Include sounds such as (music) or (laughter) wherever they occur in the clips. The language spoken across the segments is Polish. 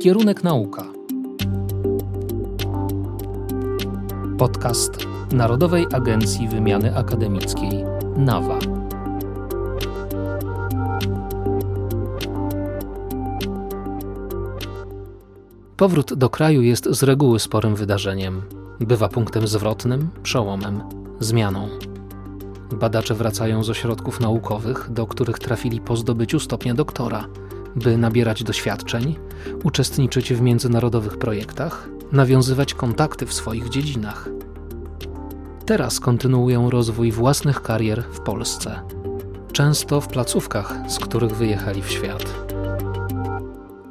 Kierunek nauka. Podcast Narodowej Agencji Wymiany Akademickiej NAWA. Powrót do kraju jest z reguły sporym wydarzeniem. Bywa punktem zwrotnym, przełomem, zmianą. Badacze wracają z ośrodków naukowych, do których trafili po zdobyciu stopnia doktora, by nabierać doświadczeń, uczestniczyć w międzynarodowych projektach, nawiązywać kontakty w swoich dziedzinach. Teraz kontynuują rozwój własnych karier w Polsce, często w placówkach, z których wyjechali w świat.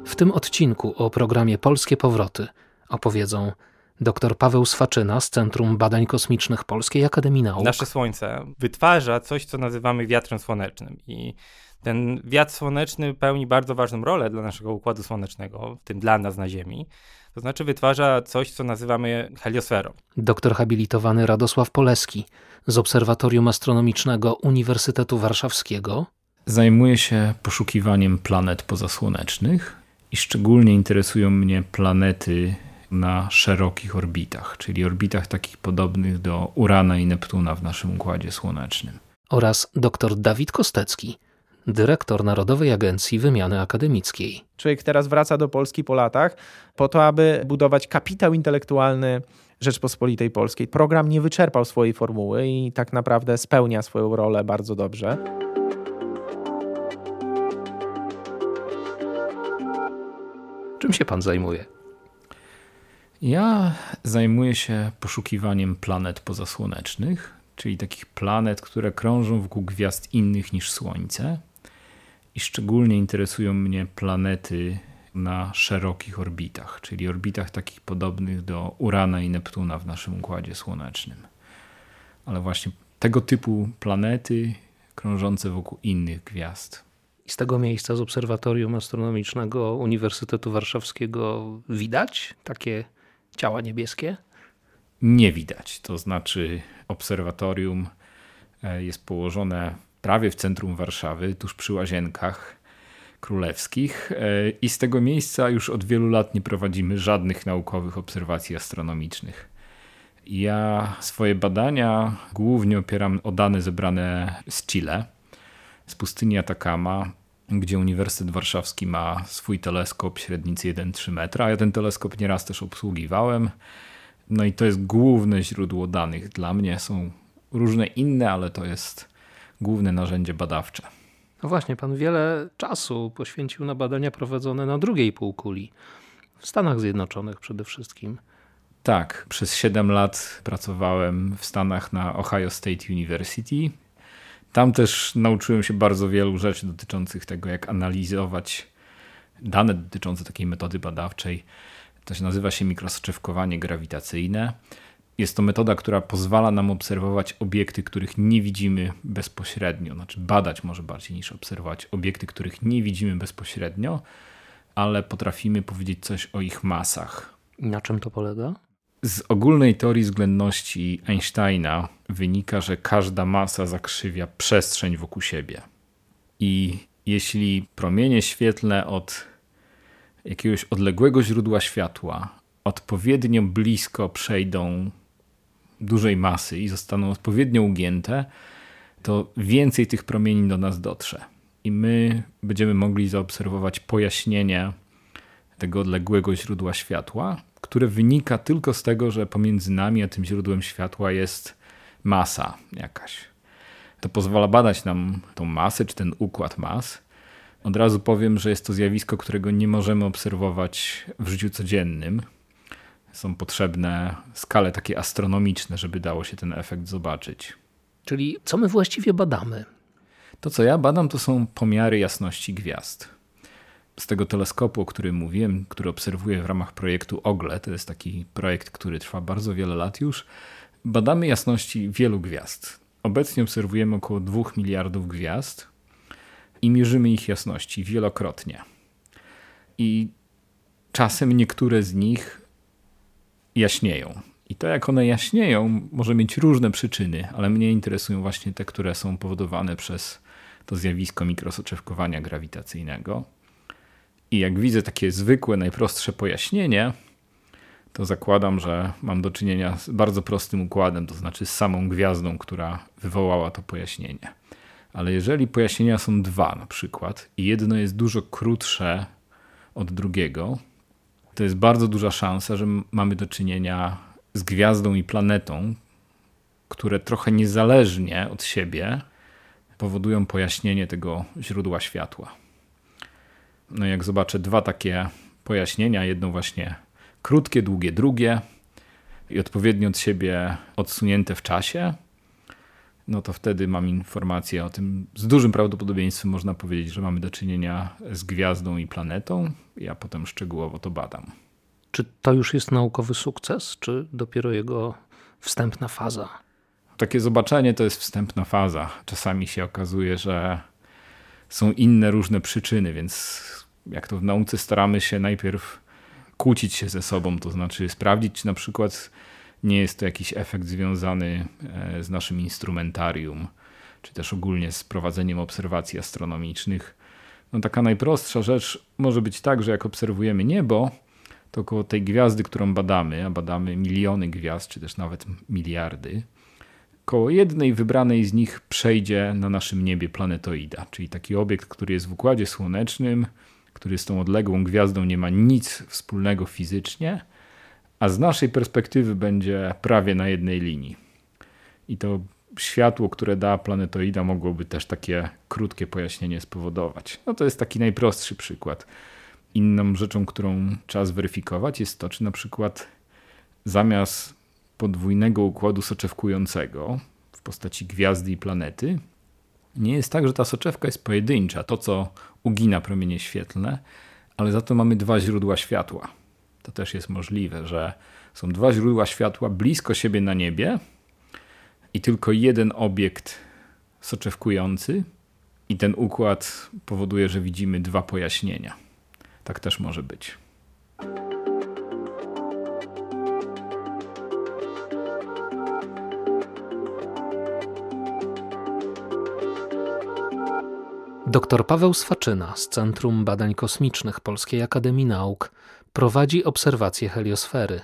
W tym odcinku o programie Polskie Powroty opowiedzą dr Paweł Swaczyna z Centrum Badań Kosmicznych Polskiej Akademii Nauk. Nasze Słońce wytwarza coś, co nazywamy wiatrem słonecznym i ten wiatr słoneczny pełni bardzo ważną rolę dla naszego układu słonecznego, w tym dla nas na Ziemi. To znaczy wytwarza coś, co nazywamy heliosferą. Doktor habilitowany Radosław Poleski z Obserwatorium Astronomicznego Uniwersytetu Warszawskiego. Zajmuję się poszukiwaniem planet pozasłonecznych i szczególnie interesują mnie planety na szerokich orbitach, czyli orbitach takich podobnych do Urana i Neptuna w naszym układzie słonecznym. Oraz dr Dawid Kostecki, dyrektor Narodowej Agencji Wymiany Akademickiej. Człowiek teraz wraca do Polski po latach po to, aby budować kapitał intelektualny Rzeczpospolitej Polskiej. Program nie wyczerpał swojej formuły i tak naprawdę spełnia swoją rolę bardzo dobrze. Czym się pan zajmuje? Ja zajmuję się poszukiwaniem planet pozasłonecznych, czyli takich planet, które krążą wokół gwiazd innych niż Słońce. I szczególnie interesują mnie planety na szerokich orbitach, czyli orbitach takich podobnych do Urana i Neptuna w naszym układzie słonecznym. Ale właśnie tego typu planety krążące wokół innych gwiazd. I z tego miejsca, z Obserwatorium Astronomicznego Uniwersytetu Warszawskiego, widać takie ciała niebieskie? Nie widać. To znaczy, obserwatorium e, jest położone prawie w centrum Warszawy, tuż przy łazienkach królewskich. E, I z tego miejsca już od wielu lat nie prowadzimy żadnych naukowych obserwacji astronomicznych. Ja swoje badania głównie opieram o dane zebrane z Chile, z pustyni Atacama, gdzie Uniwersytet Warszawski ma swój teleskop średnicy 1,3 metra. Ja ten teleskop nieraz też obsługiwałem. No i to jest główne źródło danych dla mnie. Są różne inne, ale to jest główne narzędzie badawcze. No właśnie, pan wiele czasu poświęcił na badania prowadzone na drugiej półkuli, w Stanach Zjednoczonych przede wszystkim. Tak, przez 7 lat pracowałem w Stanach na Ohio State University tam też nauczyłem się bardzo wielu rzeczy dotyczących tego, jak analizować dane dotyczące takiej metody badawczej. To się nazywa się mikrosoczewkowanie grawitacyjne. Jest to metoda, która pozwala nam obserwować obiekty, których nie widzimy bezpośrednio, znaczy badać może bardziej niż obserwować obiekty, których nie widzimy bezpośrednio, ale potrafimy powiedzieć coś o ich masach. Na czym to polega? Z ogólnej teorii względności Einsteina wynika, że każda masa zakrzywia przestrzeń wokół siebie. I jeśli promienie świetlne od jakiegoś odległego źródła światła odpowiednio blisko przejdą dużej masy i zostaną odpowiednio ugięte, to więcej tych promieni do nas dotrze. I my będziemy mogli zaobserwować pojaśnienie tego odległego źródła światła, które wynika tylko z tego, że pomiędzy nami a tym źródłem światła jest masa jakaś. To pozwala badać nam tą masę, czy ten układ mas. Od razu powiem, że jest to zjawisko, którego nie możemy obserwować w życiu codziennym. Są potrzebne skale takie astronomiczne, żeby dało się ten efekt zobaczyć. Czyli co my właściwie badamy? To, co ja badam, to są pomiary jasności gwiazd z tego teleskopu, o którym mówiłem, który obserwuję w ramach projektu OGLE, to jest taki projekt, który trwa bardzo wiele lat już, badamy jasności wielu gwiazd. Obecnie obserwujemy około 2 miliardów gwiazd i mierzymy ich jasności wielokrotnie. I czasem niektóre z nich jaśnieją. I to, jak one jaśnieją, może mieć różne przyczyny, ale mnie interesują właśnie te, które są powodowane przez to zjawisko mikrosoczewkowania grawitacyjnego. I jak widzę takie zwykłe, najprostsze pojaśnienie, to zakładam, że mam do czynienia z bardzo prostym układem, to znaczy z samą gwiazdą, która wywołała to pojaśnienie. Ale jeżeli pojaśnienia są dwa na przykład i jedno jest dużo krótsze od drugiego, to jest bardzo duża szansa, że mamy do czynienia z gwiazdą i planetą, które trochę niezależnie od siebie powodują pojaśnienie tego źródła światła. No jak zobaczę dwa takie pojaśnienia, jedno właśnie krótkie, długie, drugie i odpowiednio od siebie odsunięte w czasie, no to wtedy mam informację o tym. Z dużym prawdopodobieństwem można powiedzieć, że mamy do czynienia z gwiazdą i planetą. Ja potem szczegółowo to badam. Czy to już jest naukowy sukces, czy dopiero jego wstępna faza? Takie zobaczenie to jest wstępna faza. Czasami się okazuje, że są inne różne przyczyny, więc jak to w nauce staramy się najpierw kłócić się ze sobą, to znaczy sprawdzić, czy na przykład nie jest to jakiś efekt związany e, z naszym instrumentarium, czy też ogólnie z prowadzeniem obserwacji astronomicznych. No taka najprostsza rzecz może być tak, że jak obserwujemy niebo, to koło tej gwiazdy, którą badamy, a badamy miliony gwiazd, czy też nawet miliardy, koło jednej wybranej z nich przejdzie na naszym niebie planetoida, czyli taki obiekt, który jest w układzie słonecznym, który z tą odległą gwiazdą nie ma nic wspólnego fizycznie, a z naszej perspektywy będzie prawie na jednej linii. I to światło, które da planetoida, mogłoby też takie krótkie pojaśnienie spowodować. No to jest taki najprostszy przykład. Inną rzeczą, którą trzeba zweryfikować, jest to, czy na przykład zamiast podwójnego układu soczewkującego w postaci gwiazdy i planety, nie jest tak, że ta soczewka jest pojedyncza, to co ugina promienie świetlne, ale za to mamy dwa źródła światła. To też jest możliwe, że są dwa źródła światła blisko siebie na niebie i tylko jeden obiekt soczewkujący, i ten układ powoduje, że widzimy dwa pojaśnienia. Tak też może być. Dr Paweł Swaczyna z Centrum Badań Kosmicznych Polskiej Akademii Nauk prowadzi obserwacje heliosfery.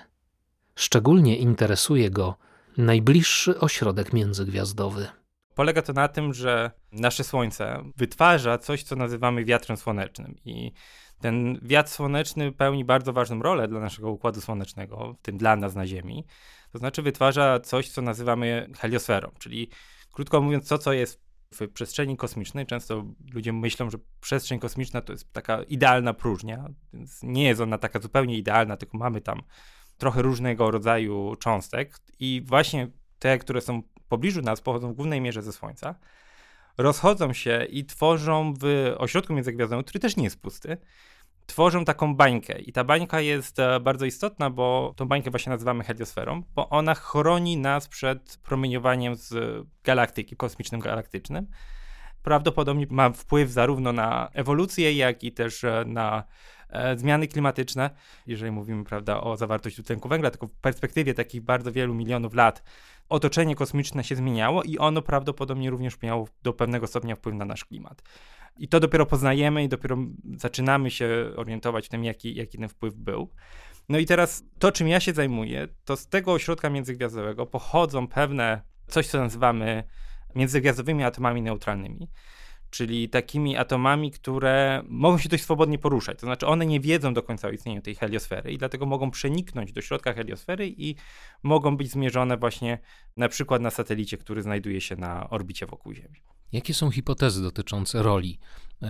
Szczególnie interesuje go najbliższy ośrodek międzygwiazdowy. Polega to na tym, że nasze Słońce wytwarza coś, co nazywamy wiatrem słonecznym. I ten wiatr słoneczny pełni bardzo ważną rolę dla naszego układu słonecznego, w tym dla nas na Ziemi. To znaczy wytwarza coś, co nazywamy heliosferą, czyli krótko mówiąc, to, co jest w przestrzeni kosmicznej często ludzie myślą, że przestrzeń kosmiczna to jest taka idealna próżnia, więc nie jest ona taka zupełnie idealna, tylko mamy tam trochę różnego rodzaju cząstek i właśnie te, które są w pobliżu nas, pochodzą w głównej mierze ze Słońca, rozchodzą się i tworzą w ośrodku międzygwiazdowym, który też nie jest pusty, tworzą taką bańkę. I ta bańka jest e, bardzo istotna, bo tą bańkę właśnie nazywamy heliosferą, bo ona chroni nas przed promieniowaniem z galaktyki, kosmicznym galaktycznym. Prawdopodobnie ma wpływ zarówno na ewolucję, jak i też e, na e, zmiany klimatyczne, jeżeli mówimy prawda, o zawartości dwutlenku węgla, tylko w perspektywie takich bardzo wielu milionów lat otoczenie kosmiczne się zmieniało i ono prawdopodobnie również miało do pewnego stopnia wpływ na nasz klimat. I to dopiero poznajemy i dopiero zaczynamy się orientować w tym, jaki, jaki ten wpływ był. No i teraz to, czym ja się zajmuję, to z tego ośrodka międzygwiazdowego pochodzą pewne, coś co nazywamy międzygwiazdowymi atomami neutralnymi, czyli takimi atomami, które mogą się dość swobodnie poruszać. To znaczy, one nie wiedzą do końca o istnieniu tej heliosfery i dlatego mogą przeniknąć do środka heliosfery i mogą być zmierzone właśnie na przykład na satelicie, który znajduje się na orbicie wokół Ziemi. Jakie są hipotezy dotyczące roli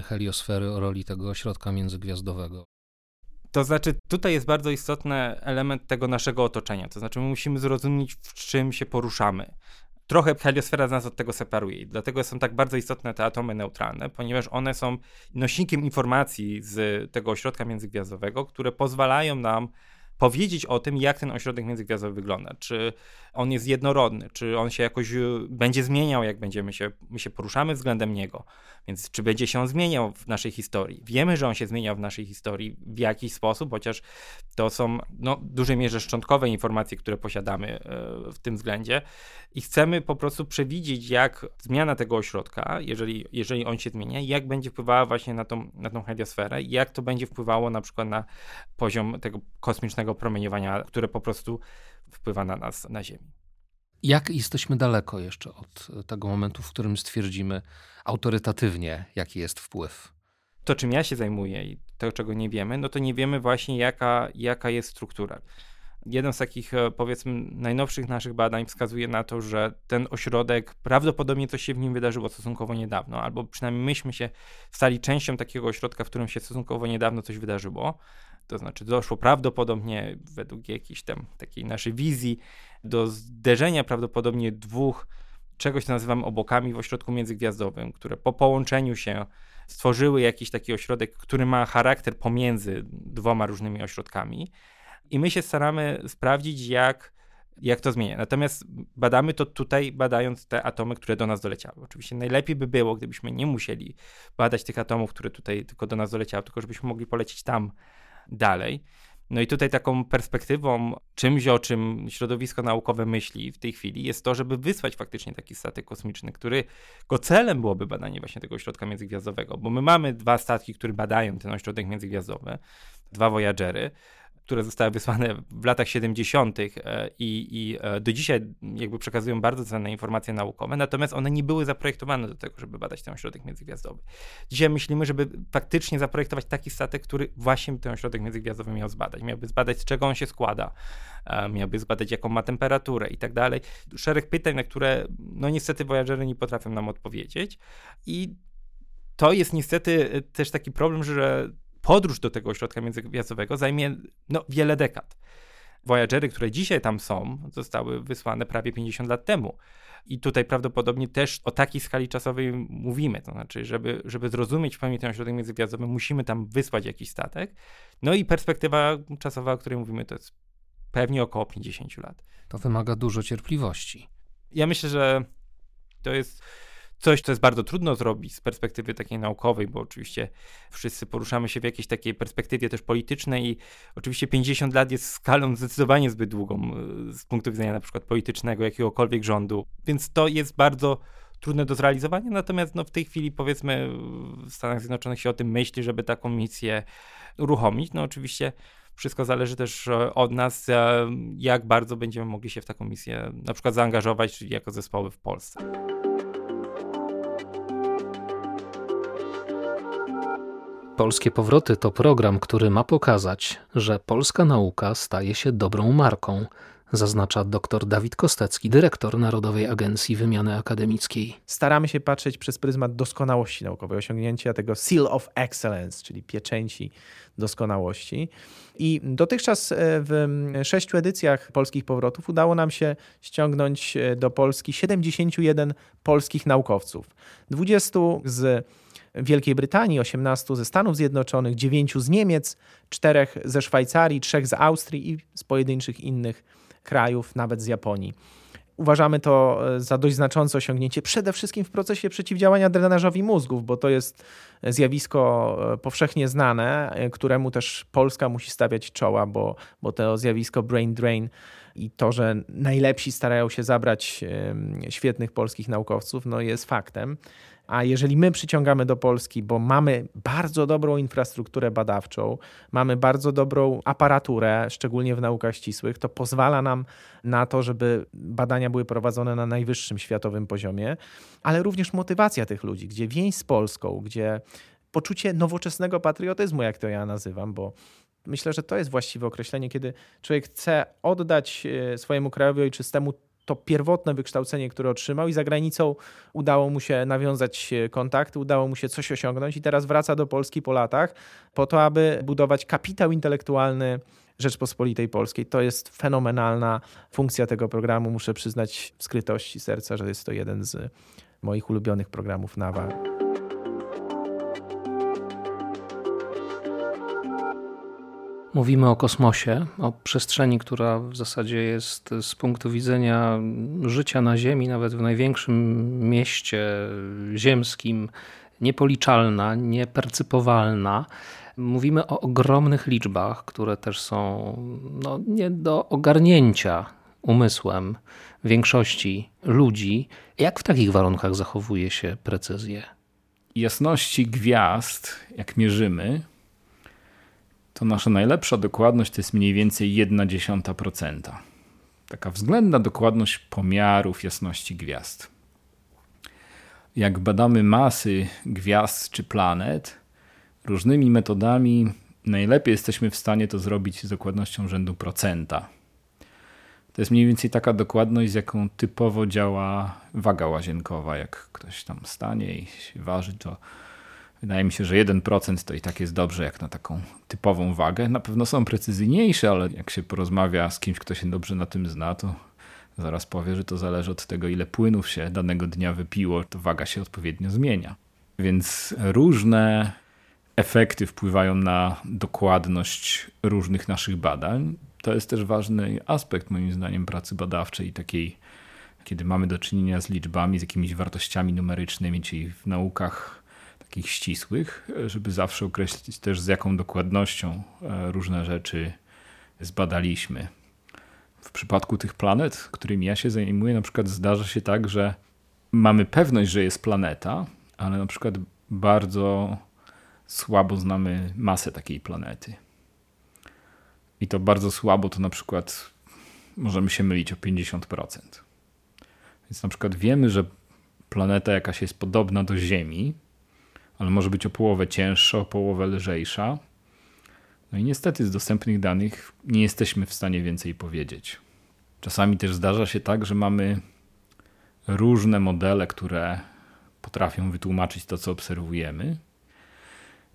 heliosfery, roli tego ośrodka międzygwiazdowego? To znaczy, tutaj jest bardzo istotny element tego naszego otoczenia. To znaczy, my musimy zrozumieć, w czym się poruszamy. Trochę heliosfera nas od tego separuje dlatego są tak bardzo istotne te atomy neutralne, ponieważ one są nośnikiem informacji z tego ośrodka międzygwiazdowego, które pozwalają nam powiedzieć o tym, jak ten ośrodek międzygwiazdowy wygląda. Czy on jest jednorodny, czy on się jakoś y, będzie zmieniał, jak będziemy się, my się poruszamy względem niego. Więc czy będzie się on zmieniał w naszej historii? Wiemy, że on się zmieniał w naszej historii w jakiś sposób, chociaż to są no, w dużej mierze szczątkowe informacje, które posiadamy e, w tym względzie i chcemy po prostu przewidzieć, jak zmiana tego ośrodka, jeżeli, jeżeli on się zmienia, jak będzie wpływała właśnie na tą, na tą heliosferę, jak to będzie wpływało na przykład na poziom tego kosmicznego promieniowania, które po prostu wpływa na nas na Ziemi. Jak jesteśmy daleko jeszcze od tego momentu, w którym stwierdzimy autorytatywnie, jaki jest wpływ? To, czym ja się zajmuję i to, czego nie wiemy, no to nie wiemy właśnie, jaka, jaka jest struktura. Jeden z takich, e, powiedzmy, najnowszych naszych badań wskazuje na to, że ten ośrodek prawdopodobnie coś się w nim wydarzyło stosunkowo niedawno, albo przynajmniej myśmy się stali częścią takiego ośrodka, w którym się stosunkowo niedawno coś wydarzyło. To znaczy doszło prawdopodobnie według jakiejś tam takiej naszej wizji do zderzenia prawdopodobnie dwóch czegoś, co nazywamy obokami w ośrodku międzygwiazdowym, które po połączeniu się stworzyły jakiś taki ośrodek, który ma charakter pomiędzy dwoma różnymi ośrodkami. I my się staramy sprawdzić, jak, jak to zmienia. Natomiast badamy to tutaj, badając te atomy, które do nas doleciały. Oczywiście najlepiej by było, gdybyśmy nie musieli badać tych atomów, które tutaj tylko do nas doleciały, tylko żebyśmy mogli polecieć tam dalej. No i tutaj taką perspektywą, czymś o czym środowisko naukowe myśli w tej chwili, jest to, żeby wysłać faktycznie taki statek kosmiczny, który go celem byłoby badanie właśnie tego ośrodka międzygwiazdowego, bo my mamy dwa statki, które badają ten ośrodek międzygwiazdowy, dwa Voyagery, które zostały wysłane w latach 70. E, i, i e, do dzisiaj jakby przekazują bardzo cenne informacje naukowe, natomiast one nie były zaprojektowane do tego, żeby badać ten ośrodek międzygwiazdowy. Dzisiaj myślimy, żeby faktycznie zaprojektować taki statek, który właśnie ten ośrodek międzygwiazdowy miał zbadać. Miałby zbadać, z czego on się składa, e, miałby zbadać, jaką ma temperaturę i tak dalej. Szereg pytań, na które no niestety Voyagery nie potrafią nam odpowiedzieć i to jest niestety też taki problem, że podróż do tego ośrodka międzygwiazdowego zajmie no, wiele dekad. Voyagery, które dzisiaj tam są, zostały wysłane prawie 50 lat temu. I tutaj prawdopodobnie też o takiej skali czasowej mówimy. To znaczy, żeby, żeby zrozumieć w pełni ten ośrodek międzygwiazdowy, musimy tam wysłać jakiś statek. No i perspektywa czasowa, o której mówimy, to jest pewnie około 50 lat. To wymaga dużo cierpliwości. Ja myślę, że to jest coś, co jest bardzo trudno zrobić z perspektywy takiej naukowej, bo oczywiście wszyscy poruszamy się w jakiejś takiej perspektywie też politycznej i oczywiście 50 lat jest skalą zdecydowanie zbyt długą e, z punktu widzenia na przykład politycznego jakiegokolwiek rządu, więc to jest bardzo trudne do zrealizowania, natomiast no, w tej chwili powiedzmy w Stanach Zjednoczonych się o tym myśli, żeby taką misję uruchomić. No oczywiście wszystko zależy też e, od nas, e, jak bardzo będziemy mogli się w taką misję na przykład zaangażować jako zespoły w Polsce. Polskie Powroty to program, który ma pokazać, że polska nauka staje się dobrą marką, zaznacza dr Dawid Kostecki, dyrektor Narodowej Agencji Wymiany Akademickiej. Staramy się patrzeć przez pryzmat doskonałości naukowej, osiągnięcia tego Seal of Excellence, czyli pieczęci doskonałości. I dotychczas e, w sześciu edycjach polskich powrotów udało nam się ściągnąć e, do Polski 71 polskich naukowców. 20 z Wielkiej Brytanii, 18 ze Stanów Zjednoczonych, 9 z Niemiec, 4 ze Szwajcarii, 3 z Austrii i z pojedynczych innych krajów, nawet z Japonii. Uważamy to e, za dość znaczące osiągnięcie, przede wszystkim w procesie przeciwdziałania drenażowi mózgów, bo to jest zjawisko e, powszechnie znane, e, któremu też Polska musi stawiać czoła, bo, bo to zjawisko brain drain i to, że najlepsi starają się zabrać świetnych polskich naukowców, no jest faktem. A jeżeli my przyciągamy do Polski, bo mamy bardzo dobrą infrastrukturę badawczą, mamy bardzo dobrą aparaturę, szczególnie w naukach ścisłych, to pozwala nam na to, żeby badania były prowadzone na najwyższym światowym poziomie, ale również motywacja tych ludzi, gdzie więź z Polską, gdzie poczucie nowoczesnego patriotyzmu, jak to ja nazywam, bo myślę, że to jest właściwe określenie, kiedy człowiek chce oddać e, swojemu krajowi ojczystemu to pierwotne wykształcenie, które otrzymał i za granicą udało mu się nawiązać kontakty, udało mu się coś osiągnąć i teraz wraca do Polski po latach po to, aby budować kapitał intelektualny Rzeczpospolitej Polskiej. To jest fenomenalna funkcja tego programu. Muszę przyznać w skrytości serca, że jest to jeden z moich ulubionych programów NAWA. Mówimy o kosmosie, o przestrzeni, która w zasadzie jest z punktu widzenia życia na Ziemi, nawet w największym mieście ziemskim, niepoliczalna, niepercypowalna. Mówimy o ogromnych liczbach, które też są no, nie do ogarnięcia umysłem większości ludzi. Jak w takich warunkach zachowuje się precyzję? Jasności gwiazd, jak mierzymy, to nasza najlepsza dokładność to jest mniej więcej 1,1%. Taka względna dokładność pomiarów jasności gwiazd. Jak badamy masy gwiazd czy planet, różnymi metodami najlepiej jesteśmy w stanie to zrobić z dokładnością rzędu procenta. To jest mniej więcej taka dokładność, z jaką typowo działa waga łazienkowa. Jak ktoś tam stanie i się waży, to wydaje mi się, że 1% to i tak jest dobrze, jak na taką typową wagę. Na pewno są precyzyjniejsze, ale jak się porozmawia z kimś, kto się dobrze na tym zna, to zaraz powie, że to zależy od tego, ile płynów się danego dnia wypiło, to waga się odpowiednio zmienia. Więc różne efekty wpływają na dokładność różnych naszych badań. To jest też ważny aspekt, moim zdaniem, pracy badawczej, takiej, kiedy mamy do czynienia z liczbami, z jakimiś wartościami numerycznymi, czyli w naukach takich ścisłych, żeby zawsze określić też z jaką dokładnością e, różne rzeczy zbadaliśmy. W przypadku tych planet, którymi ja się zajmuję, na przykład zdarza się tak, że mamy pewność, że jest planeta, ale na przykład bardzo słabo znamy masę takiej planety. I to bardzo słabo, to na przykład możemy się mylić o 50%. Więc na przykład wiemy, że planeta jakaś jest podobna do Ziemi, ale może być o połowę cięższa, o połowę lżejsza. No i niestety z dostępnych danych nie jesteśmy w stanie więcej powiedzieć. Czasami też zdarza się tak, że mamy różne modele, które potrafią wytłumaczyć to, co obserwujemy.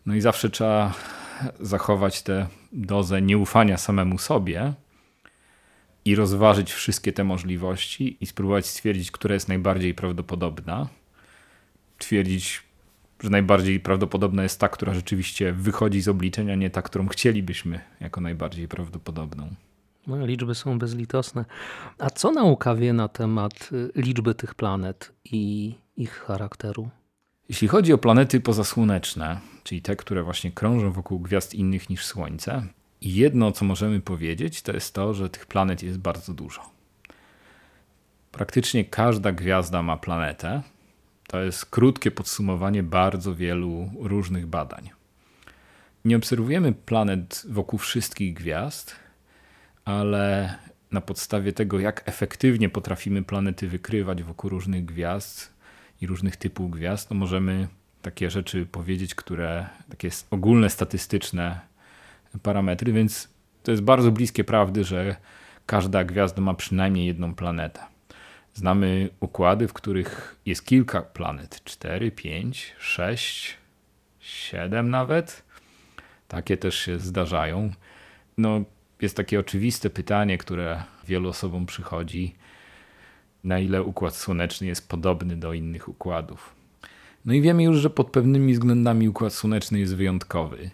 No i zawsze trzeba zachować tę dozę nieufania samemu sobie i rozważyć wszystkie te możliwości i spróbować stwierdzić, która jest najbardziej prawdopodobna. Twierdzić, że najbardziej prawdopodobna jest ta, która rzeczywiście wychodzi z obliczenia, nie ta, którą chcielibyśmy jako najbardziej prawdopodobną. No, liczby są bezlitosne. A co nauka wie na temat y, liczby tych planet i ich charakteru? Jeśli chodzi o planety pozasłoneczne, czyli te, które właśnie krążą wokół gwiazd innych niż Słońce, jedno, co możemy powiedzieć, to jest to, że tych planet jest bardzo dużo. Praktycznie każda gwiazda ma planetę. To jest krótkie podsumowanie bardzo wielu różnych badań. Nie obserwujemy planet wokół wszystkich gwiazd, ale na podstawie tego, jak efektywnie potrafimy planety wykrywać wokół różnych gwiazd, i różnych typów gwiazd, to możemy takie rzeczy powiedzieć, które takie ogólne statystyczne parametry, więc to jest bardzo bliskie prawdy, że każda gwiazda ma przynajmniej jedną planetę. Znamy układy, w których jest kilka planet 4, 5, 6, 7 nawet. Takie też się zdarzają. No, jest takie oczywiste pytanie, które wielu osobom przychodzi na ile układ słoneczny jest podobny do innych układów. No i wiemy już, że pod pewnymi względami układ słoneczny jest wyjątkowy.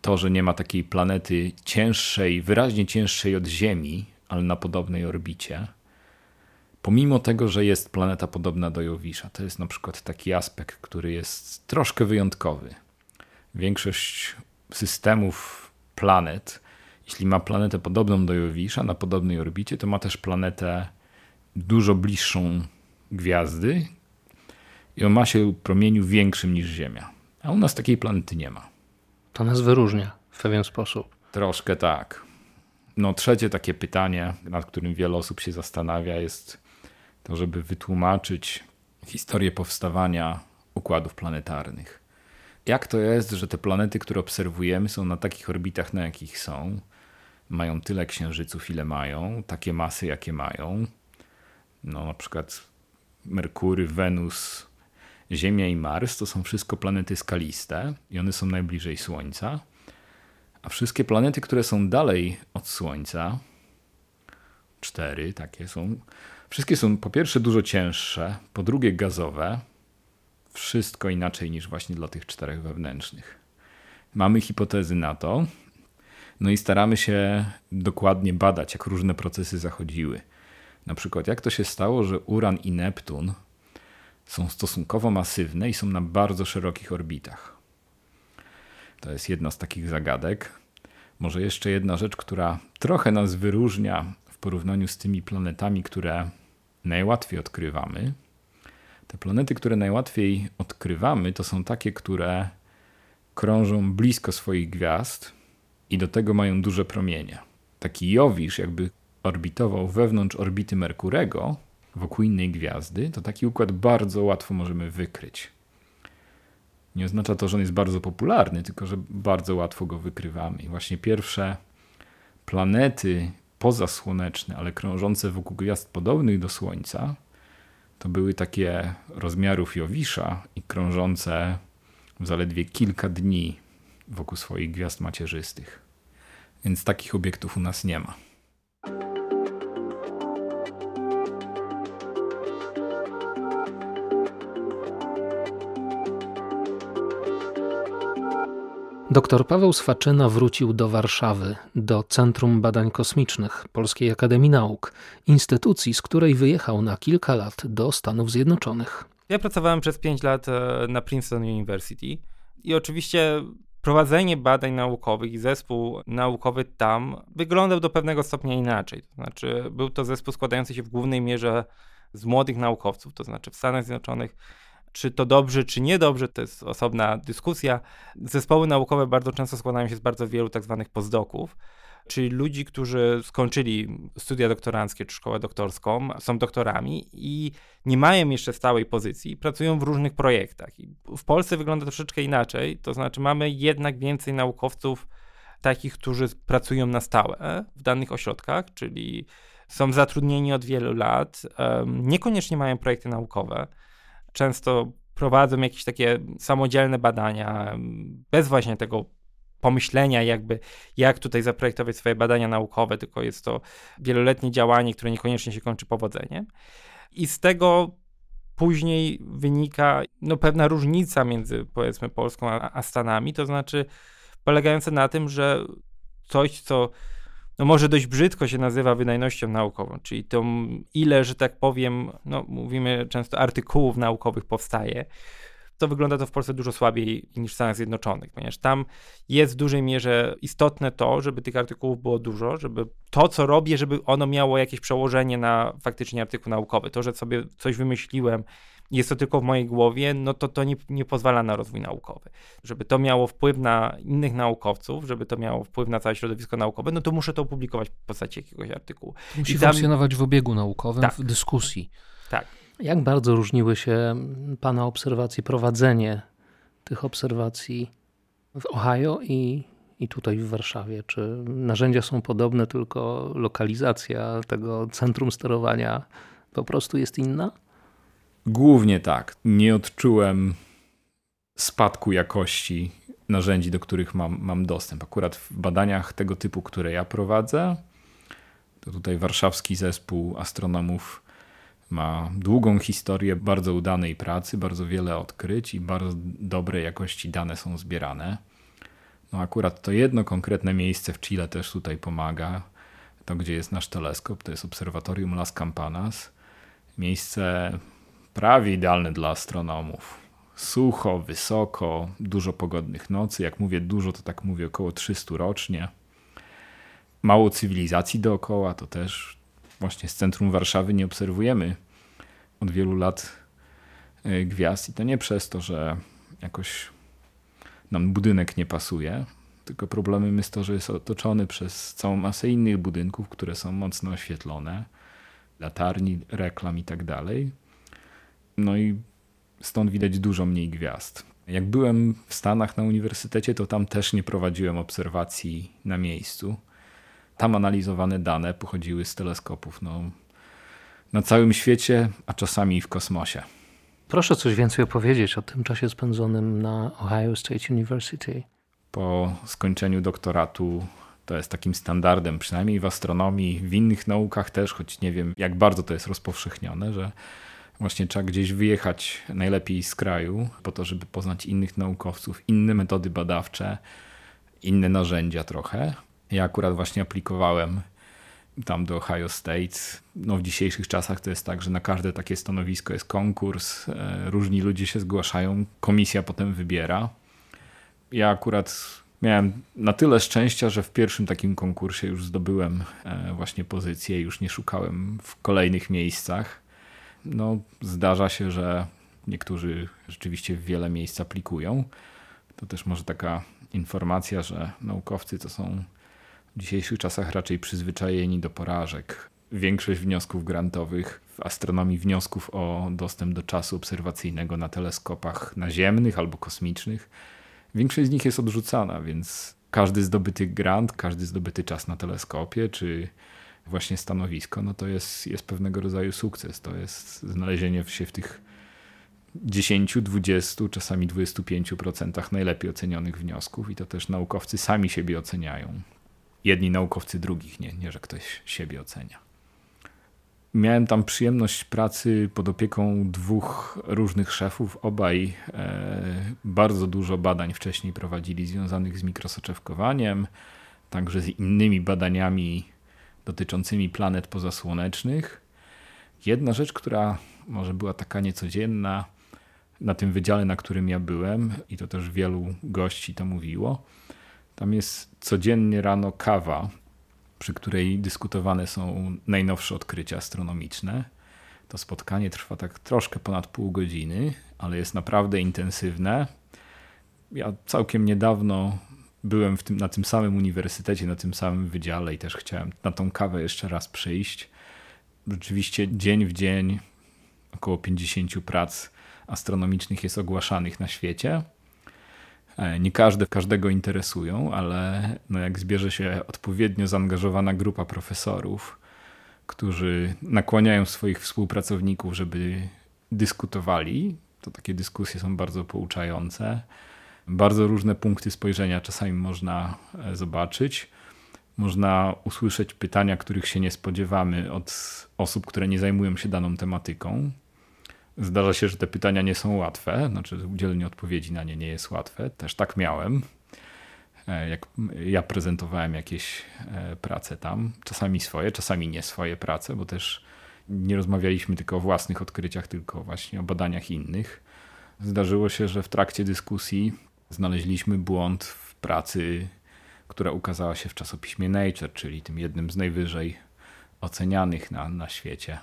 To, że nie ma takiej planety cięższej, wyraźnie cięższej od Ziemi, ale na podobnej orbicie, pomimo tego, że jest planeta podobna do Jowisza, to jest na przykład taki aspekt, który jest troszkę wyjątkowy. Większość systemów planet, jeśli ma planetę podobną do Jowisza na podobnej orbicie, to ma też planetę dużo bliższą gwiazdy i o masie promieniu większym niż Ziemia. A u nas takiej planety nie ma. To nas wyróżnia w pewien sposób. Troszkę tak. No trzecie takie pytanie, nad którym wiele osób się zastanawia, jest to, żeby wytłumaczyć historię powstawania układów planetarnych. Jak to jest, że te planety, które obserwujemy, są na takich orbitach, na jakich są, mają tyle księżyców, ile mają, takie masy, jakie mają, no, na przykład Merkury, Wenus, Ziemia i Mars to są wszystko planety skaliste i one są najbliżej Słońca. A wszystkie planety, które są dalej od Słońca, cztery takie są, wszystkie są po pierwsze dużo cięższe, po drugie gazowe. Wszystko inaczej niż właśnie dla tych czterech wewnętrznych. Mamy hipotezy na to. No i staramy się dokładnie badać, jak różne procesy zachodziły. Na przykład, jak to się stało, że Uran i Neptun są stosunkowo masywne i są na bardzo szerokich orbitach. To jest jedna z takich zagadek. Może jeszcze jedna rzecz, która trochę nas wyróżnia w porównaniu z tymi planetami, które najłatwiej odkrywamy. Te planety, które najłatwiej odkrywamy, to są takie, które krążą blisko swoich gwiazd i do tego mają duże promienie. Taki Jowisz, jakby orbitował wewnątrz orbity Merkurego, wokół innej gwiazdy, to taki układ bardzo łatwo możemy wykryć. Nie oznacza to, że on jest bardzo popularny, tylko że bardzo łatwo go wykrywamy. I właśnie pierwsze planety pozasłoneczne, ale krążące wokół gwiazd podobnych do Słońca, to były takie rozmiarów Jowisza i krążące w zaledwie kilka dni wokół swoich gwiazd macierzystych. Więc takich obiektów u nas nie ma. Dr Paweł Swaczyna wrócił do Warszawy, do Centrum Badań Kosmicznych Polskiej Akademii Nauk, instytucji, z której wyjechał na kilka lat do Stanów Zjednoczonych. Ja pracowałem przez 5 lat e, na Princeton University i oczywiście prowadzenie badań naukowych i zespół naukowy tam wyglądał do pewnego stopnia inaczej. To znaczy, był to zespół składający się w głównej mierze z młodych naukowców, to znaczy w Stanach Zjednoczonych czy to dobrze, czy niedobrze, to jest osobna dyskusja. Zespoły naukowe bardzo często składają się z bardzo wielu tak zwanych postdoków, czyli ludzi, którzy skończyli studia doktoranckie czy szkołę doktorską, są doktorami i nie mają jeszcze stałej pozycji, pracują w różnych projektach. I w Polsce wygląda to troszeczkę inaczej, to znaczy mamy jednak więcej naukowców takich, którzy pracują na stałe w danych ośrodkach, czyli są zatrudnieni od wielu lat, niekoniecznie mają projekty naukowe często prowadzą jakieś takie samodzielne badania, bez właśnie tego pomyślenia, jakby jak tutaj zaprojektować swoje badania naukowe, tylko jest to wieloletnie działanie, które niekoniecznie się kończy powodzeniem. I z tego później wynika no, pewna różnica między powiedzmy Polską a, a Stanami, to znaczy polegająca na tym, że coś, co no może dość brzydko się nazywa wydajnością naukową, czyli tą ile, że tak powiem, no mówimy często artykułów naukowych powstaje, to wygląda to w Polsce dużo słabiej niż w Stanach Zjednoczonych, ponieważ tam jest w dużej mierze istotne to, żeby tych artykułów było dużo, żeby to, co robię, żeby ono miało jakieś przełożenie na faktycznie artykuł naukowy. To, że sobie coś wymyśliłem jest to tylko w mojej głowie, no to to nie, nie pozwala na rozwój naukowy. Żeby to miało wpływ na innych naukowców, żeby to miało wpływ na całe środowisko naukowe, no to muszę to opublikować w postaci jakiegoś artykułu. musi tam... funkcjonować w obiegu naukowym, tak. w dyskusji. Tak. Jak bardzo różniły się Pana obserwacje, prowadzenie tych obserwacji w Ohio i, i tutaj w Warszawie? Czy narzędzia są podobne, tylko lokalizacja tego centrum sterowania po prostu jest inna? Głównie tak. Nie odczułem spadku jakości narzędzi, do których mam, mam dostęp. Akurat w badaniach tego typu, które ja prowadzę, to tutaj warszawski zespół astronomów ma długą historię bardzo udanej pracy, bardzo wiele odkryć i bardzo dobrej jakości dane są zbierane. No akurat to jedno konkretne miejsce w Chile też tutaj pomaga. To, gdzie jest nasz teleskop, to jest obserwatorium Las Campanas. Miejsce prawie idealne dla astronomów. Sucho, wysoko, dużo pogodnych nocy. Jak mówię dużo, to tak mówię około 300 rocznie. Mało cywilizacji dookoła, to też właśnie z centrum Warszawy nie obserwujemy od wielu lat e, gwiazd. I to nie przez to, że jakoś nam budynek nie pasuje, tylko problemem jest to, że jest otoczony przez całą masę innych budynków, które są mocno oświetlone, latarni, reklam i tak dalej no i stąd widać dużo mniej gwiazd. Jak byłem w Stanach na uniwersytecie, to tam też nie prowadziłem obserwacji na miejscu. Tam analizowane dane pochodziły z teleskopów no, na całym świecie, a czasami w kosmosie. Proszę coś więcej opowiedzieć o tym czasie spędzonym na Ohio State University. Po skończeniu doktoratu to jest takim standardem, przynajmniej w astronomii, w innych naukach też, choć nie wiem, jak bardzo to jest rozpowszechnione, że Właśnie trzeba gdzieś wyjechać najlepiej z kraju, po to, żeby poznać innych naukowców, inne metody badawcze, inne narzędzia trochę. Ja akurat właśnie aplikowałem tam do Ohio State. No w dzisiejszych czasach to jest tak, że na każde takie stanowisko jest konkurs, e, różni ludzie się zgłaszają, komisja potem wybiera. Ja akurat miałem na tyle szczęścia, że w pierwszym takim konkursie już zdobyłem e, właśnie pozycję, już nie szukałem w kolejnych miejscach. No, zdarza się, że niektórzy rzeczywiście w wiele miejsc aplikują. To też może taka informacja, że naukowcy to są w dzisiejszych czasach raczej przyzwyczajeni do porażek. Większość wniosków grantowych w astronomii, wniosków o dostęp do czasu obserwacyjnego na teleskopach naziemnych albo kosmicznych, większość z nich jest odrzucana, więc każdy zdobyty grant, każdy zdobyty czas na teleskopie, czy właśnie stanowisko, no to jest, jest pewnego rodzaju sukces. To jest znalezienie się w tych 10, 20, czasami 25% najlepiej ocenionych wniosków i to też naukowcy sami siebie oceniają. Jedni naukowcy drugich, nie, nie że ktoś siebie ocenia. Miałem tam przyjemność pracy pod opieką dwóch różnych szefów. Obaj e, bardzo dużo badań wcześniej prowadzili związanych z mikrosoczewkowaniem, także z innymi badaniami dotyczącymi planet pozasłonecznych. Jedna rzecz, która może była taka niecodzienna na tym wydziale, na którym ja byłem, i to też wielu gości to mówiło, tam jest codziennie rano kawa, przy której dyskutowane są najnowsze odkrycia astronomiczne. To spotkanie trwa tak troszkę ponad pół godziny, ale jest naprawdę intensywne. Ja całkiem niedawno byłem w tym, na tym samym uniwersytecie, na tym samym wydziale i też chciałem na tą kawę jeszcze raz przyjść. Rzeczywiście dzień w dzień około 50 prac astronomicznych jest ogłaszanych na świecie. E, nie każde każdego interesują, ale no jak zbierze się odpowiednio zaangażowana grupa profesorów, którzy nakłaniają swoich współpracowników, żeby dyskutowali, to takie dyskusje są bardzo pouczające. Bardzo różne punkty spojrzenia czasami można e, zobaczyć. Można usłyszeć pytania, których się nie spodziewamy od osób, które nie zajmują się daną tematyką. Zdarza się, że te pytania nie są łatwe, znaczy udzielenie odpowiedzi na nie nie jest łatwe. Też tak miałem, e, jak ja prezentowałem jakieś e, prace tam, czasami swoje, czasami nie swoje prace, bo też nie rozmawialiśmy tylko o własnych odkryciach, tylko właśnie o badaniach innych. Zdarzyło się, że w trakcie dyskusji znaleźliśmy błąd w pracy, która ukazała się w czasopiśmie Nature, czyli tym jednym z najwyżej ocenianych na, na świecie.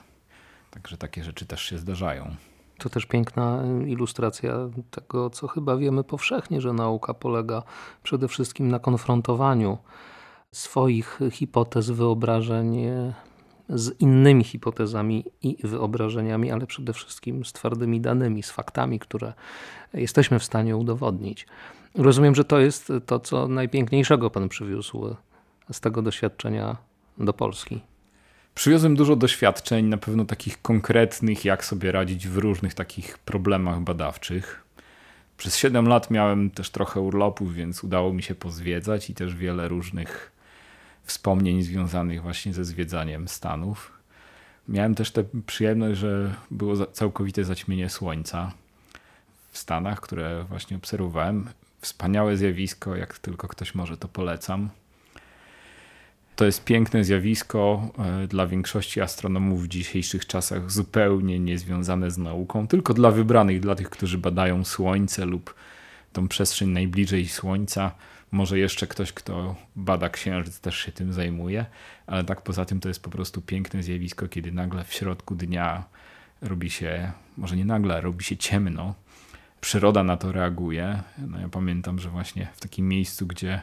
Także takie rzeczy też się zdarzają. To też piękna ilustracja tego, co chyba wiemy powszechnie, że nauka polega przede wszystkim na konfrontowaniu swoich hipotez, wyobrażeń z innymi hipotezami i wyobrażeniami, ale przede wszystkim z twardymi danymi, z faktami, które jesteśmy w stanie udowodnić. Rozumiem, że to jest to, co najpiękniejszego Pan przywiózł z tego doświadczenia do Polski. Przywiozłem dużo doświadczeń, na pewno takich konkretnych, jak sobie radzić w różnych takich problemach badawczych. Przez 7 lat miałem też trochę urlopów, więc udało mi się pozwiedzać i też wiele różnych wspomnień związanych właśnie ze zwiedzaniem Stanów. Miałem też tę przyjemność, że było całkowite zaćmienie słońca w Stanach, które właśnie obserwowałem. Wspaniałe zjawisko, jak tylko ktoś może, to polecam. To jest piękne zjawisko e, dla większości astronomów w dzisiejszych czasach zupełnie niezwiązane z nauką, tylko dla wybranych, dla tych, którzy badają Słońce lub tą przestrzeń najbliżej Słońca. Może jeszcze ktoś, kto bada Księżyc, też się tym zajmuje, ale tak poza tym to jest po prostu piękne zjawisko, kiedy nagle w środku dnia robi się, może nie nagle, robi się ciemno. Przyroda na to reaguje. No ja pamiętam, że właśnie w takim miejscu, gdzie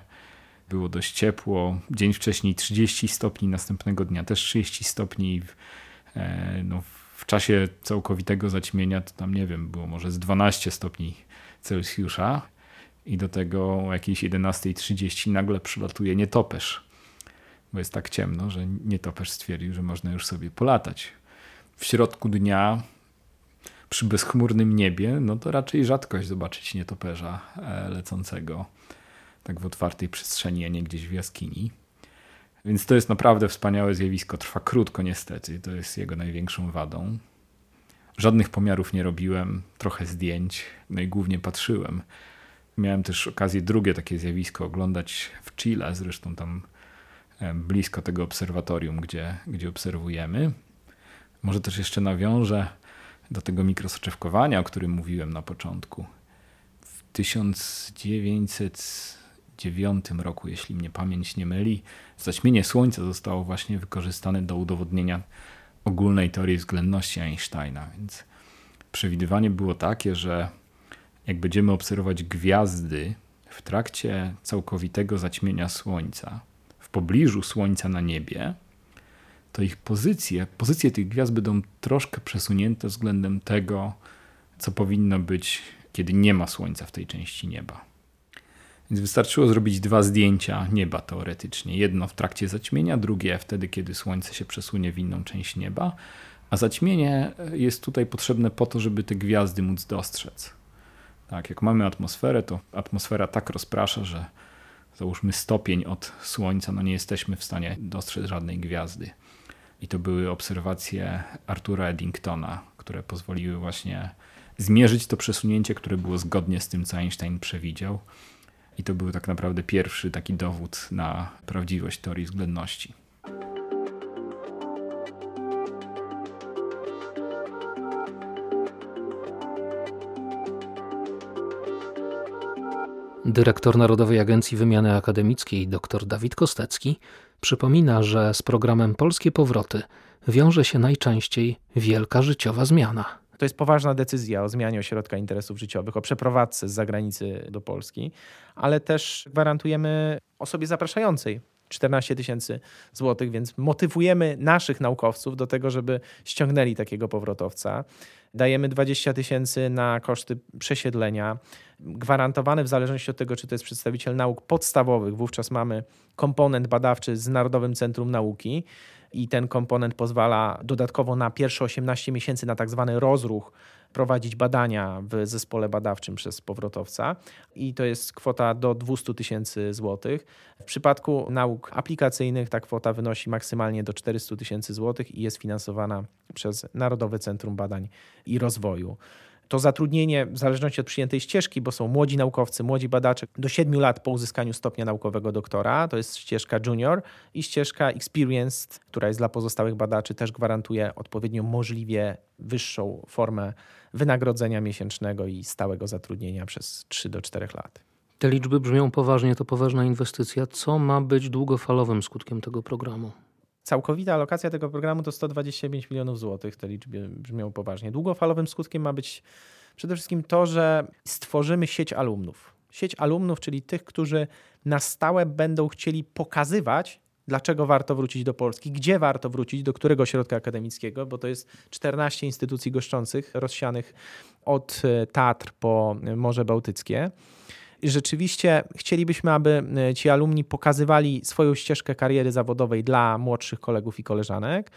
było dość ciepło. Dzień wcześniej 30 stopni, następnego dnia też 30 stopni. E, no, w czasie całkowitego zaćmienia to tam nie wiem, było może z 12 stopni Celsjusza i do tego o jakiejś 11.30 nagle przylatuje nietoperz, bo jest tak ciemno, że nietoperz stwierdził, że można już sobie polatać. W środku dnia przy bezchmurnym niebie, no to raczej rzadkość zobaczyć nietoperza e, lecącego tak w otwartej przestrzeni, a nie gdzieś w jaskini. Więc to jest naprawdę wspaniałe zjawisko. Trwa krótko niestety, to jest jego największą wadą. Żadnych pomiarów nie robiłem, trochę zdjęć, no i głównie patrzyłem. Miałem też okazję drugie takie zjawisko oglądać w Chile, zresztą tam e, blisko tego obserwatorium, gdzie, gdzie obserwujemy. Może też jeszcze nawiążę do tego mikrosoczewkowania, o którym mówiłem na początku. W 1909 roku, jeśli mnie pamięć nie myli, zaćmienie Słońca zostało właśnie wykorzystane do udowodnienia ogólnej teorii względności Einsteina. Więc przewidywanie było takie, że jak będziemy obserwować gwiazdy w trakcie całkowitego zaćmienia Słońca, w pobliżu Słońca na niebie, to ich pozycje, pozycje tych gwiazd będą troszkę przesunięte względem tego, co powinno być, kiedy nie ma Słońca w tej części nieba. Więc wystarczyło zrobić dwa zdjęcia nieba teoretycznie. Jedno w trakcie zaćmienia, drugie wtedy, kiedy Słońce się przesunie w inną część nieba. A zaćmienie jest tutaj potrzebne po to, żeby te gwiazdy móc dostrzec. Tak, jak mamy atmosferę, to atmosfera tak rozprasza, że załóżmy stopień od Słońca, no nie jesteśmy w stanie dostrzec żadnej gwiazdy. I to były obserwacje Artura Eddingtona, które pozwoliły właśnie zmierzyć to przesunięcie, które było zgodnie z tym, co Einstein przewidział. I to był tak naprawdę pierwszy taki dowód na prawdziwość teorii względności. Dyrektor Narodowej Agencji Wymiany Akademickiej dr Dawid Kostecki przypomina, że z programem Polskie Powroty wiąże się najczęściej wielka życiowa zmiana. To jest poważna decyzja o zmianie ośrodka interesów życiowych, o przeprowadzce z zagranicy do Polski, ale też gwarantujemy osobie zapraszającej 14 tysięcy złotych, więc motywujemy naszych naukowców do tego, żeby ściągnęli takiego powrotowca. Dajemy 20 tysięcy na koszty przesiedlenia, gwarantowany w zależności od tego, czy to jest przedstawiciel nauk podstawowych. Wówczas mamy komponent badawczy z Narodowym Centrum Nauki i ten komponent pozwala dodatkowo na pierwsze 18 miesięcy na tak zwany rozruch prowadzić badania w zespole badawczym przez powrotowca i to jest kwota do 200 tysięcy złotych. W przypadku nauk aplikacyjnych ta kwota wynosi maksymalnie do 400 tysięcy złotych i jest finansowana przez Narodowe Centrum Badań i Rozwoju to zatrudnienie w zależności od przyjętej ścieżki, bo są młodzi naukowcy, młodzi badacze do 7 lat po uzyskaniu stopnia naukowego doktora, to jest ścieżka junior i ścieżka experienced, która jest dla pozostałych badaczy, też gwarantuje odpowiednio możliwie wyższą formę wynagrodzenia miesięcznego i stałego zatrudnienia przez 3 do 4 lat. Te liczby brzmią poważnie, to poważna inwestycja. Co ma być długofalowym skutkiem tego programu? Całkowita alokacja tego programu to 125 milionów złotych. Te liczby brzmią poważnie. Długofalowym skutkiem ma być przede wszystkim to, że stworzymy sieć alumnów. Sieć alumnów, czyli tych, którzy na stałe będą chcieli pokazywać, dlaczego warto wrócić do Polski, gdzie warto wrócić, do którego ośrodka akademickiego, bo to jest 14 instytucji goszczących, rozsianych od e, Tatr po Morze Bałtyckie rzeczywiście chcielibyśmy, aby e, ci alumni pokazywali swoją ścieżkę kariery zawodowej dla młodszych kolegów i koleżanek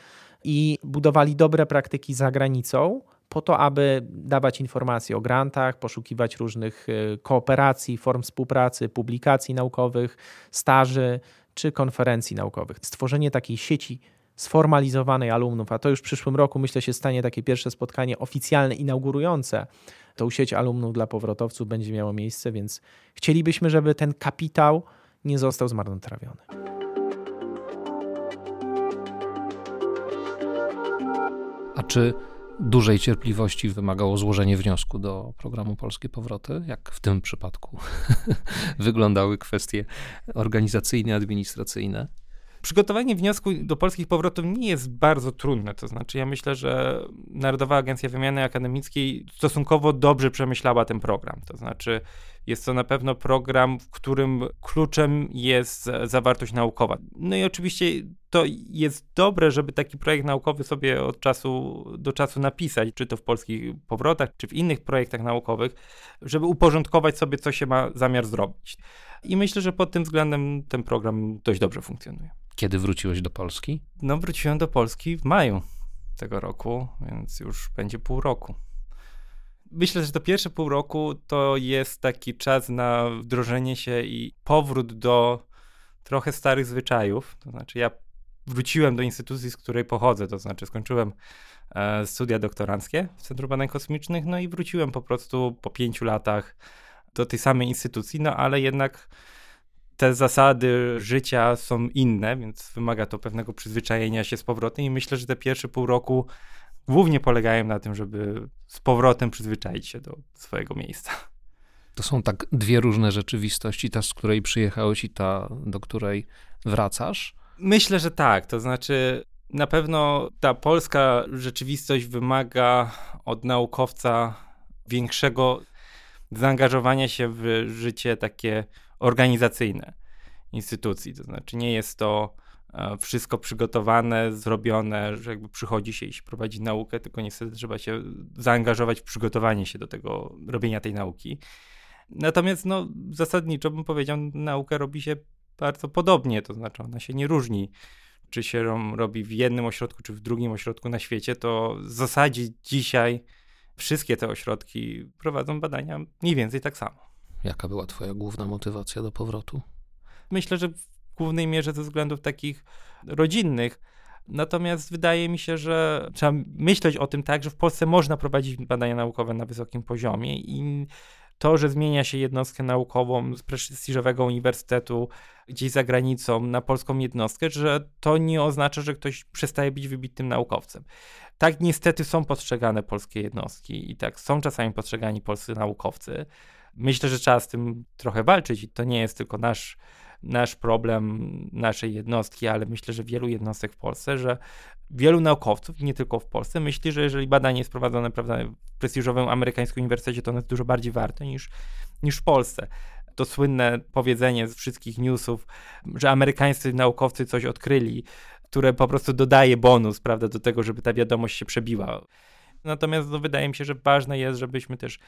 i budowali dobre praktyki za granicą, po to, aby dawać informacje o grantach, poszukiwać różnych e, kooperacji, form współpracy, publikacji naukowych, staży czy konferencji naukowych. Stworzenie takiej sieci sformalizowanej alumnów, a to już w przyszłym roku myślę się stanie takie pierwsze spotkanie oficjalne, inaugurujące tą sieć alumnów dla powrotowców będzie miało miejsce, więc chcielibyśmy, żeby ten kapitał nie został zmarnotrawiony. A czy dużej cierpliwości wymagało złożenie wniosku do programu Polskie Powroty? Jak w tym przypadku (laughs) wyglądały kwestie organizacyjne, administracyjne? Przygotowanie wniosku do polskich powrotów nie jest bardzo trudne. To znaczy, ja myślę, że Narodowa Agencja Wymiany Akademickiej stosunkowo dobrze przemyślała ten program. To znaczy, jest to na pewno program, w którym kluczem jest zawartość naukowa. No i oczywiście to jest dobre, żeby taki projekt naukowy sobie od czasu do czasu napisać, czy to w polskich powrotach, czy w innych projektach naukowych, żeby uporządkować sobie, co się ma zamiar zrobić. I myślę, że pod tym względem ten program dość dobrze funkcjonuje. Kiedy wróciłeś do Polski? No, wróciłem do Polski w maju tego roku, więc już będzie pół roku. Myślę, że to pierwsze pół roku to jest taki czas na wdrożenie się i powrót do trochę starych zwyczajów. To znaczy, ja wróciłem do instytucji, z której pochodzę, to znaczy skończyłem e, studia doktoranckie w Centrum Badań Kosmicznych, no i wróciłem po prostu po pięciu latach do tej samej instytucji, no ale jednak te zasady życia są inne, więc wymaga to pewnego przyzwyczajenia się z powrotem i myślę, że te pierwsze pół roku głównie polegają na tym, żeby z powrotem przyzwyczaić się do swojego miejsca. To są tak dwie różne rzeczywistości, ta, z której przyjechałeś i ta, do której wracasz? Myślę, że tak. To znaczy, na pewno ta polska rzeczywistość wymaga od naukowca większego zaangażowania się w życie takie organizacyjne instytucji. To znaczy, nie jest to e, wszystko przygotowane, zrobione, że jakby przychodzi się i się prowadzi naukę, tylko niestety trzeba się zaangażować w przygotowanie się do tego robienia tej nauki. Natomiast no, zasadniczo bym powiedział, naukę robi się bardzo podobnie, to znaczy ona się nie różni. Czy się robi w jednym ośrodku, czy w drugim ośrodku na świecie, to w zasadzie dzisiaj wszystkie te ośrodki prowadzą badania mniej więcej tak samo. Jaka była Twoja główna motywacja do powrotu? Myślę, że w głównej mierze ze względów takich rodzinnych. Natomiast wydaje mi się, że trzeba myśleć o tym tak, że w Polsce można prowadzić badania naukowe na wysokim poziomie i to, że zmienia się jednostkę naukową z prestiżowego uniwersytetu gdzieś za granicą na polską jednostkę, że to nie oznacza, że ktoś przestaje być wybitnym naukowcem. Tak niestety są postrzegane polskie jednostki i tak są czasami postrzegani polscy naukowcy. Myślę, że trzeba z tym trochę walczyć i to nie jest tylko nasz nasz problem naszej jednostki, ale myślę, że wielu jednostek w Polsce, że wielu naukowców, nie tylko w Polsce, myśli, że jeżeli badanie jest prowadzone prawda, w prestiżowym amerykańskim uniwersytecie, to ono jest dużo bardziej warte niż, niż w Polsce. To słynne powiedzenie z wszystkich newsów, że amerykańscy naukowcy coś odkryli, które po prostu dodaje bonus, prawda, do tego, żeby ta wiadomość się przebiła. Natomiast no, wydaje mi się, że ważne jest, żebyśmy też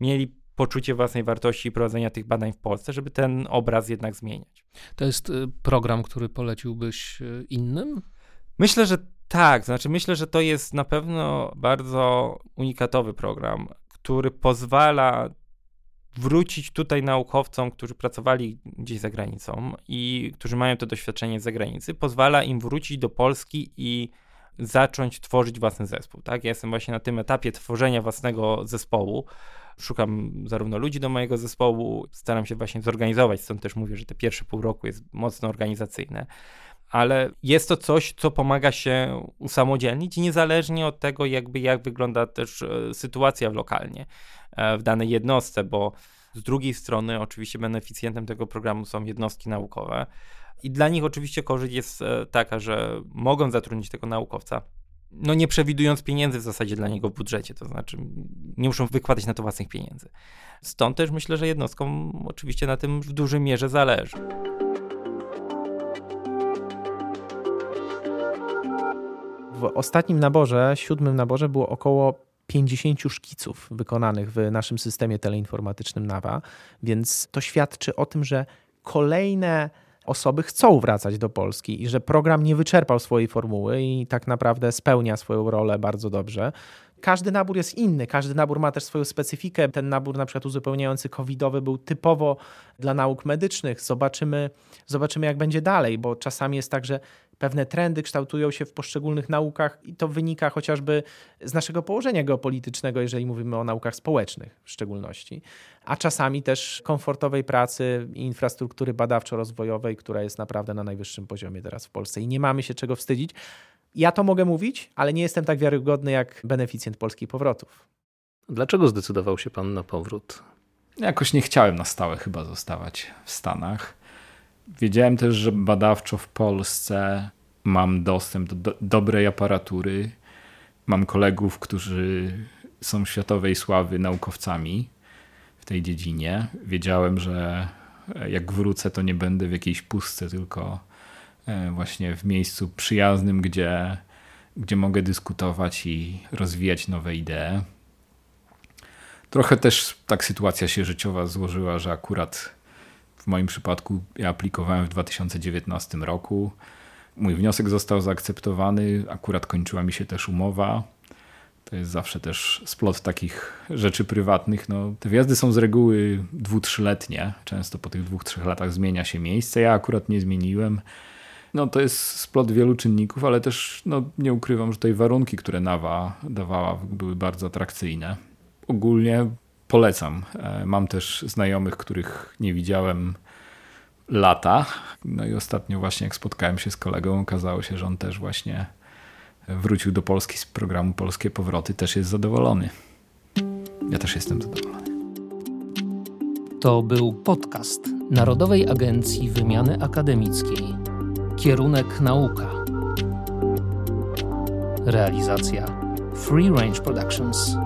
mieli poczucie własnej wartości i prowadzenia tych badań w Polsce, żeby ten obraz jednak zmieniać. To jest y, program, który poleciłbyś y, innym? Myślę, że tak. Znaczy, myślę, że to jest na pewno bardzo unikatowy program, który pozwala wrócić tutaj naukowcom, którzy pracowali gdzieś za granicą i którzy mają to doświadczenie z zagranicy, pozwala im wrócić do Polski i zacząć tworzyć własny zespół. Tak? Ja jestem właśnie na tym etapie tworzenia własnego zespołu. Szukam zarówno ludzi do mojego zespołu, staram się właśnie zorganizować, stąd też mówię, że te pierwsze pół roku jest mocno organizacyjne ale jest to coś, co pomaga się usamodzielnić niezależnie od tego, jakby jak wygląda też e, sytuacja lokalnie e, w danej jednostce, bo z drugiej strony oczywiście beneficjentem tego programu są jednostki naukowe i dla nich oczywiście korzyść jest e, taka, że mogą zatrudnić tego naukowca, no nie przewidując pieniędzy w zasadzie dla niego w budżecie, to znaczy nie muszą wykładać na to własnych pieniędzy. Stąd też myślę, że jednostkom oczywiście na tym w dużej mierze zależy. W ostatnim naborze, siódmym naborze było około 50 szkiców wykonanych w naszym systemie teleinformatycznym NAWA, więc to świadczy o tym, że kolejne osoby chcą wracać do Polski i że program nie wyczerpał swojej formuły i tak naprawdę spełnia swoją rolę bardzo dobrze. Każdy nabór jest inny, każdy nabór ma też swoją specyfikę. Ten nabór na przykład uzupełniający covidowy był typowo dla nauk medycznych. Zobaczymy, zobaczymy jak będzie dalej, bo czasami jest tak, że pewne trendy kształtują się w poszczególnych naukach i to wynika chociażby z naszego położenia geopolitycznego, jeżeli mówimy o naukach społecznych w szczególności, a czasami też komfortowej pracy i infrastruktury badawczo-rozwojowej, która jest naprawdę na najwyższym poziomie teraz w Polsce i nie mamy się czego wstydzić. Ja to mogę mówić, ale nie jestem tak wiarygodny jak beneficjent polskich powrotów. Dlaczego zdecydował się pan na powrót? Jakoś nie chciałem na stałe chyba zostawać w Stanach. Wiedziałem też, że badawczo w Polsce mam dostęp do, do dobrej aparatury. Mam kolegów, którzy są światowej sławy naukowcami w tej dziedzinie. Wiedziałem, że jak wrócę, to nie będę w jakiejś pustce, tylko właśnie w miejscu przyjaznym, gdzie, gdzie mogę dyskutować i rozwijać nowe idee. Trochę też tak sytuacja się życiowa złożyła, że akurat w moim przypadku ja aplikowałem w 2019 roku. Mój wniosek został zaakceptowany, akurat kończyła mi się też umowa. To jest zawsze też splot takich rzeczy prywatnych. No, te wjazdy są z reguły dwu, trzyletnie. Często po tych dwóch, trzech latach zmienia się miejsce. Ja akurat nie zmieniłem. No, to jest splot wielu czynników, ale też no, nie ukrywam, że tutaj warunki, które Nawa dawała, były bardzo atrakcyjne. Ogólnie polecam. E, mam też znajomych, których nie widziałem lata. No i ostatnio właśnie jak spotkałem się z kolegą, okazało się, że on też właśnie wrócił do Polski z programu Polskie Powroty, też jest zadowolony. Ja też jestem zadowolony. To był podcast Narodowej Agencji Wymiany Akademickiej. Kierunek nauka. Realizacja Free Range Productions.